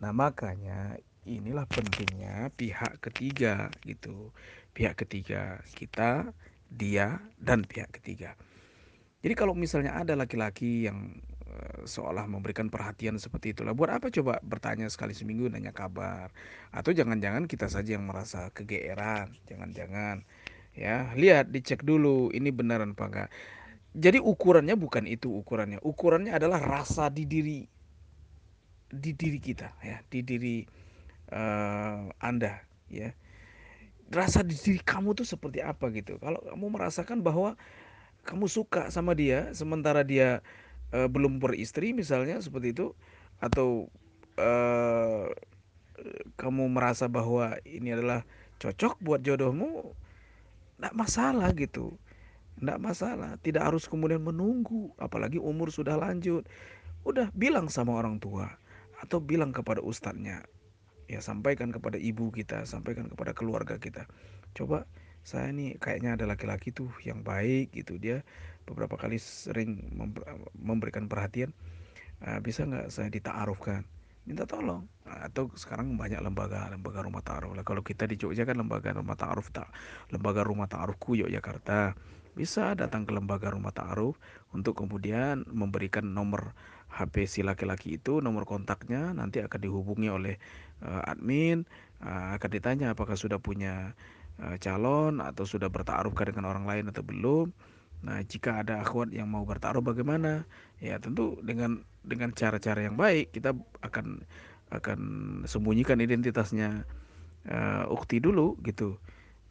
Speaker 1: Nah makanya inilah pentingnya pihak ketiga gitu. Pihak ketiga kita dia dan pihak ketiga. Jadi kalau misalnya ada laki-laki yang uh, seolah memberikan perhatian seperti itulah buat apa coba bertanya sekali seminggu nanya kabar? Atau jangan-jangan kita saja yang merasa kegeeran? Jangan-jangan ya. Lihat dicek dulu ini beneran apa enggak. Jadi ukurannya bukan itu ukurannya. Ukurannya adalah rasa di diri di diri kita ya. Di diri uh, Anda ya. rasa di diri kamu tuh seperti apa gitu. Kalau kamu merasakan bahwa kamu suka sama dia sementara dia uh, belum beristri misalnya seperti itu atau uh, kamu merasa bahwa ini adalah cocok buat jodohmu, tidak masalah gitu. Tidak masalah, tidak harus kemudian menunggu, apalagi umur sudah lanjut. Udah bilang sama orang tua atau bilang kepada ustadznya, ya sampaikan kepada ibu kita, sampaikan kepada keluarga kita. Coba saya ini kayaknya ada laki-laki tuh yang baik gitu. Dia beberapa kali sering memberikan perhatian. Uh, bisa nggak saya ditaarufkan? Minta tolong. Atau sekarang banyak lembaga lembaga rumah ta'aruf. Lah kalau kita di Jogja kan lembaga rumah ta'aruf tak lembaga rumah ta'arufku Yogyakarta. Bisa datang ke lembaga rumah ta'aruf untuk kemudian memberikan nomor HP si laki-laki itu nomor kontaknya nanti akan dihubungi oleh admin uh, akan ditanya apakah sudah punya uh, calon atau sudah bertaarufkan dengan orang lain atau belum Nah, jika ada akhwat yang mau bertaruh bagaimana? Ya, tentu dengan dengan cara-cara yang baik kita akan akan sembunyikan identitasnya uh, ukti dulu gitu.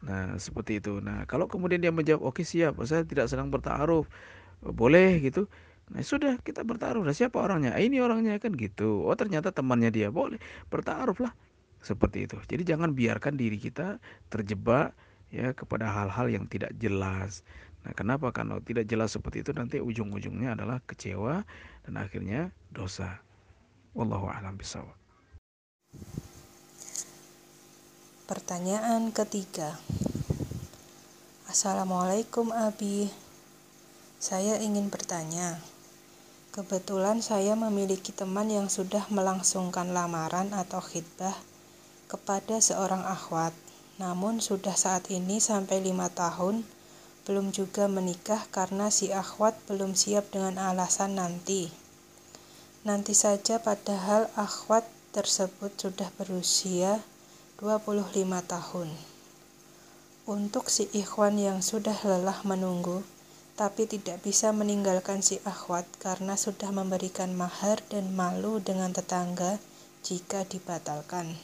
Speaker 1: Nah, seperti itu. Nah, kalau kemudian dia menjawab, "Oke, siap. Saya tidak sedang bertaruh." Boleh gitu. Nah, sudah kita bertaruh. Nah, siapa orangnya? Ah, ini orangnya kan gitu. Oh, ternyata temannya dia. Boleh. Bertaruhlah. Seperti itu. Jadi jangan biarkan diri kita terjebak ya kepada hal-hal yang tidak jelas. Nah, kenapa? Kalau tidak jelas seperti itu nanti ujung-ujungnya adalah kecewa dan akhirnya dosa. Wallahu a'lam bishawab.
Speaker 2: Pertanyaan ketiga. Assalamualaikum Abi. Saya ingin bertanya. Kebetulan saya memiliki teman yang sudah melangsungkan lamaran atau khidbah kepada seorang akhwat. Namun sudah saat ini sampai lima tahun belum juga menikah karena si akhwat belum siap dengan alasan nanti. Nanti saja padahal akhwat tersebut sudah berusia 25 tahun. Untuk si ikhwan yang sudah lelah menunggu, tapi tidak bisa meninggalkan si akhwat karena sudah memberikan mahar dan malu dengan tetangga jika dibatalkan.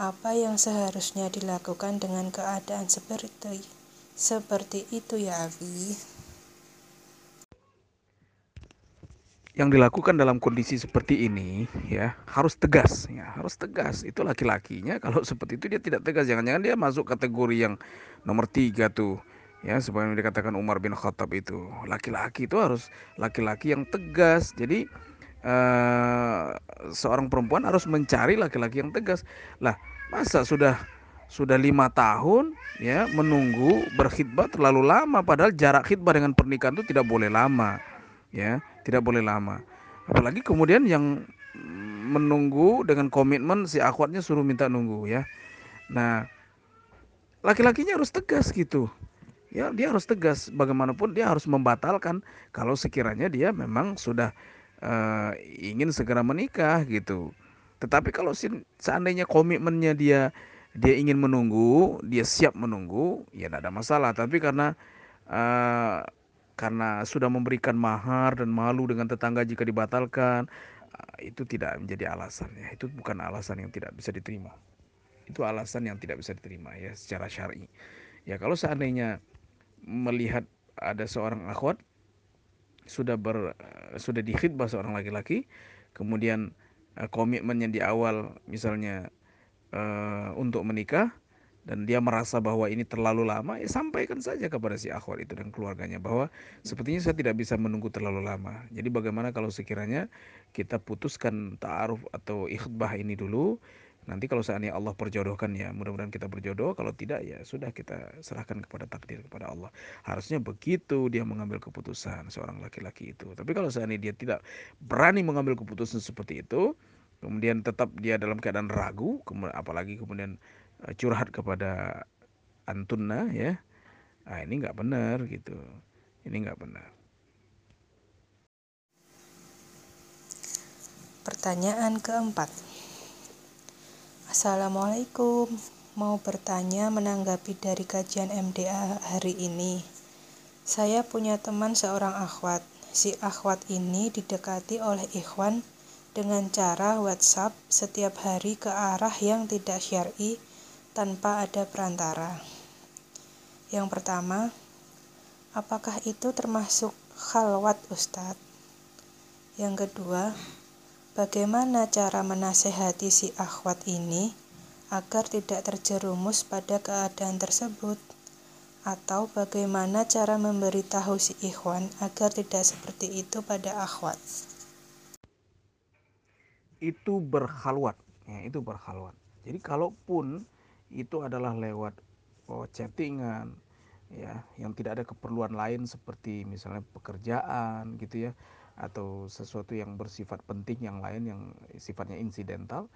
Speaker 2: Apa yang seharusnya dilakukan dengan keadaan seperti seperti itu ya Abi.
Speaker 1: Yang dilakukan dalam kondisi seperti ini ya harus tegas ya harus tegas itu laki-lakinya kalau seperti itu dia tidak tegas jangan-jangan dia masuk kategori yang nomor tiga tuh ya sebenarnya dikatakan Umar bin Khattab itu. Laki-laki itu harus laki-laki yang tegas. Jadi uh, seorang perempuan harus mencari laki-laki yang tegas. Lah masa sudah sudah lima tahun ya menunggu berkhidbah terlalu lama padahal jarak khidbah dengan pernikahan itu tidak boleh lama ya tidak boleh lama. Apalagi kemudian yang menunggu dengan komitmen si akhwatnya suruh minta nunggu ya. Nah laki-lakinya harus tegas gitu ya dia harus tegas bagaimanapun dia harus membatalkan kalau sekiranya dia memang sudah uh, ingin segera menikah gitu tetapi kalau seandainya komitmennya dia dia ingin menunggu, dia siap menunggu, ya tidak ada masalah. Tapi karena uh, karena sudah memberikan mahar dan malu dengan tetangga jika dibatalkan, uh, itu tidak menjadi alasan ya. Itu bukan alasan yang tidak bisa diterima. Itu alasan yang tidak bisa diterima ya secara syar'i. Ya kalau seandainya melihat ada seorang akhwat sudah ber sudah dikhidbah seorang laki-laki, kemudian uh, komitmennya di awal misalnya uh, untuk menikah dan dia merasa bahwa ini terlalu lama, ya sampaikan saja kepada si akhwat itu dan keluarganya bahwa sepertinya saya tidak bisa menunggu terlalu lama. Jadi bagaimana kalau sekiranya kita putuskan ta'aruf atau ikhbah ini dulu, nanti kalau seandainya Allah perjodohkan ya mudah-mudahan kita berjodoh, kalau tidak ya sudah kita serahkan kepada takdir kepada Allah. Harusnya begitu dia mengambil keputusan seorang laki-laki itu. Tapi kalau seandainya dia tidak berani mengambil keputusan seperti itu, kemudian tetap dia dalam keadaan ragu, kemudian apalagi kemudian uh, curhat kepada antunna ya, nah ini nggak benar gitu, ini nggak benar.
Speaker 2: Pertanyaan keempat. Assalamualaikum, mau bertanya menanggapi dari kajian MDA hari ini. Saya punya teman seorang akhwat. Si akhwat ini didekati oleh ikhwan dengan cara WhatsApp setiap hari ke arah yang tidak syar'i tanpa ada perantara. Yang pertama, apakah itu termasuk khalwat Ustadz? Yang kedua, bagaimana cara menasehati si akhwat ini agar tidak terjerumus pada keadaan tersebut? Atau bagaimana cara memberitahu si ikhwan agar tidak seperti itu pada akhwat?
Speaker 1: Itu berkhalwat, ya, itu berkhalwat. Jadi kalaupun itu adalah lewat oh, chattingan, ya, yang tidak ada keperluan lain seperti misalnya pekerjaan gitu ya, atau sesuatu yang bersifat penting yang lain yang sifatnya insidental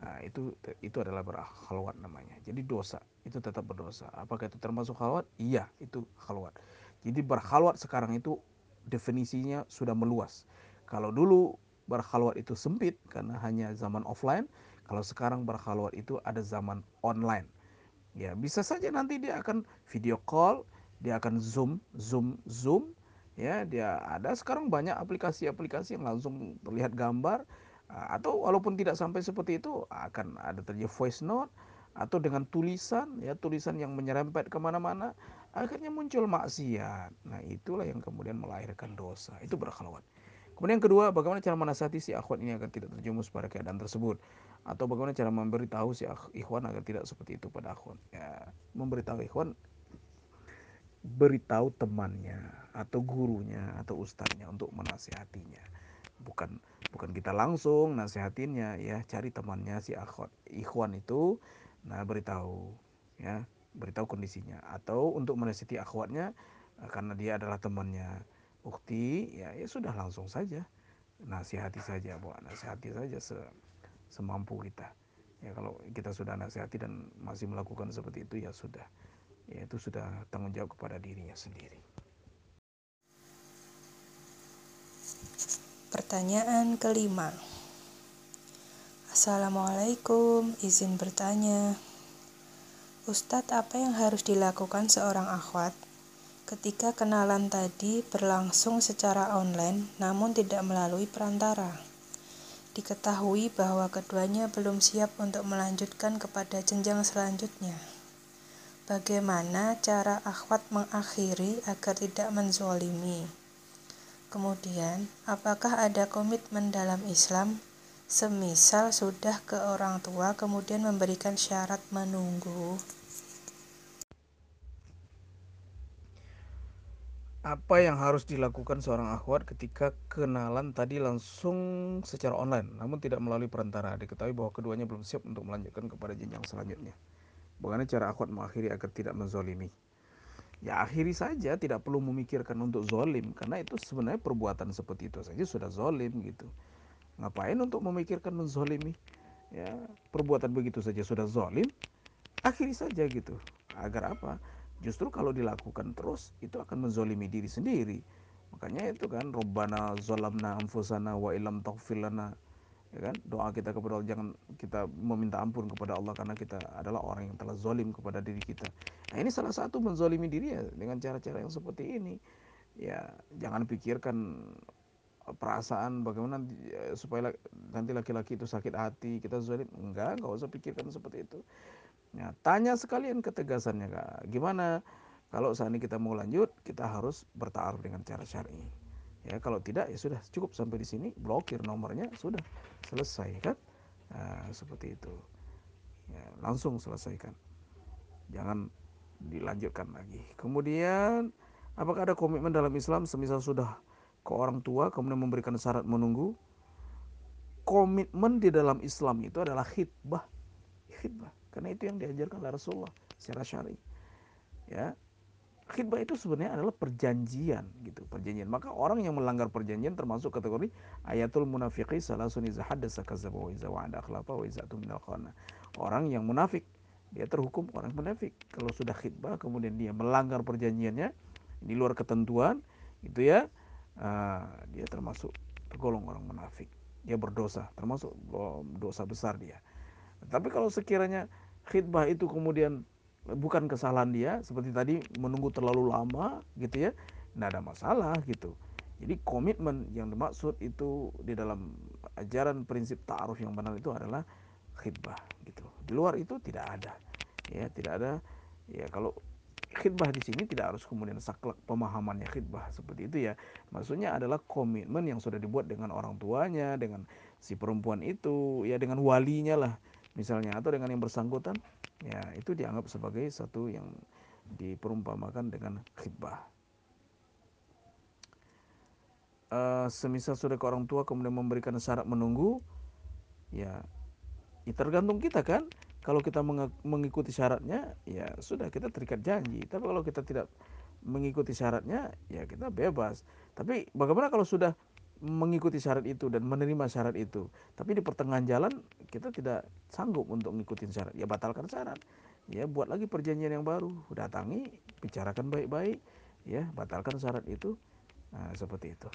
Speaker 1: nah, itu itu adalah berkhalwat namanya. Jadi dosa itu tetap berdosa. Apakah itu termasuk khalwat? Iya itu khalwat. Jadi berkhalwat sekarang itu definisinya sudah meluas. Kalau dulu berkhalwat itu sempit karena hanya zaman offline kalau sekarang berkhalwat itu ada zaman online. Ya bisa saja nanti dia akan video call dia akan zoom zoom zoom ya dia ada. Sekarang banyak aplikasi-aplikasi yang langsung terlihat gambar ah, atau walaupun tidak sampai seperti itu akan ada terjadi voice note atau dengan tulisan ya tulisan yang menyerempet ke mana-mana akhirnya muncul maksiat. Nah itulah yang kemudian melahirkan dosa. Itu berkhalwat kemudian yang kedua bagaimana cara menasihati si akhwat ini agar tidak terjumus pada keadaan tersebut? Atau bagaimana cara memberitahu si ikhwan agar tidak seperti itu pada akhwat? Ya memberitahu ikhwan beritahu temannya atau gurunya atau ustadznya untuk menasihatinya. Bukan bukan kita langsung nasihatinnya ya cari temannya si akhwat ikhwan itu nah beritahu ya beritahu kondisinya. Atau untuk menasihati akhwatnya eh, karena dia adalah temannya ukti ya ya sudah langsung saja. Nasihati saja buat nasihati saja se, semampu kita. Ya kalau kita sudah nasihati dan masih melakukan seperti itu ya sudah ya itu sudah tanggung jawab kepada dirinya sendiri.
Speaker 2: Pertanyaan kelima. Assalamualaikum, izin bertanya. Ustadz, apa yang harus dilakukan seorang akhwat ketika kenalan tadi berlangsung secara online namun tidak melalui perantara? Diketahui bahwa keduanya belum siap untuk melanjutkan kepada jenjang selanjutnya. Bagaimana cara akhwat mengakhiri agar tidak menzolimi? Kemudian, apakah ada komitmen dalam Islam semisal sudah ke orang tua kemudian memberikan syarat menunggu?
Speaker 1: Apa yang harus dilakukan seorang akhwat ketika kenalan tadi langsung secara online namun tidak melalui perantara? Diketahui bahwa keduanya belum siap untuk melanjutkan kepada jenjang selanjutnya. Bagaimana cara akhwat mengakhiri agar tidak menzolimi? Ya akhiri saja, tidak perlu memikirkan untuk zolim, karena itu sebenarnya perbuatan seperti itu saja sudah zolim gitu. Ngapain untuk memikirkan menzolimi? Ya perbuatan begitu saja sudah zolim, akhiri saja gitu. Agar apa? Justru kalau dilakukan terus itu akan menzolimi diri sendiri. Makanya itu kan Robbana zolamna anfusana wa ilam taghfir kan doa kita kepada Allah jangan kita meminta ampun kepada Allah karena kita adalah orang yang telah zolim kepada diri kita. Nah ini salah satu menzolimi diri ya dengan cara-cara yang seperti ini. Ya jangan pikirkan perasaan bagaimana ya, supaya nanti laki-laki itu sakit hati kita zolim enggak enggak usah pikirkan seperti itu. Ya, tanya sekalian ketegasannya kak. Gimana kalau saat ini kita mau lanjut kita harus bertaaruf dengan cara syar'i ya kalau tidak ya sudah cukup sampai di sini blokir nomornya sudah selesai kan? Nah, seperti itu. Ya, langsung selesaikan. Jangan dilanjutkan lagi. Kemudian apakah ada komitmen dalam Islam? Semisal sudah ke orang tua kemudian memberikan syarat menunggu. Komitmen di dalam Islam itu adalah khidbah. Khidbah. Karena itu yang diajarkan oleh Rasulullah secara syar'i. Ya khidbah itu sebenarnya adalah perjanjian gitu perjanjian. Maka orang yang melanggar perjanjian termasuk kategori ayatul munafiqi salasun iza haddasa kadzdzaba wa iza wa'ada akhlafa wa orang yang munafik dia terhukum orang munafik. Kalau sudah khidbah kemudian dia melanggar perjanjiannya di luar ketentuan itu ya uh, dia termasuk tergolong orang munafik. Dia berdosa termasuk dosa besar dia. Tapi kalau sekiranya khidbah itu kemudian bukan kesalahan dia seperti tadi menunggu terlalu lama gitu ya tidak ada masalah gitu jadi komitmen yang dimaksud itu di dalam ajaran prinsip ta'aruf yang benar itu adalah khidbah gitu di luar itu tidak ada ya tidak ada ya kalau khidbah di sini tidak harus kemudian saklek pemahamannya khidbah seperti itu ya. Maksudnya adalah komitmen yang sudah dibuat dengan orang tuanya, dengan si perempuan itu, ya dengan walinya lah misalnya atau dengan yang bersangkutan, ya itu dianggap sebagai satu yang diperumpamakan dengan khidbah. Uh, semisal sudah ke orang tua kemudian memberikan syarat menunggu, ya, ya tergantung kita kan. Kalau kita mengikuti syaratnya ya sudah kita terikat janji. Tapi kalau kita tidak mengikuti syaratnya ya kita bebas. Tapi bagaimana kalau sudah mengikuti syarat itu dan menerima syarat itu. Tapi di pertengahan jalan kita tidak sanggup untuk mengikuti syarat. Ya batalkan syarat. Ya buat lagi perjanjian yang baru. Datangi bicarakan baik-baik. Ya batalkan syarat itu. Nah, seperti itu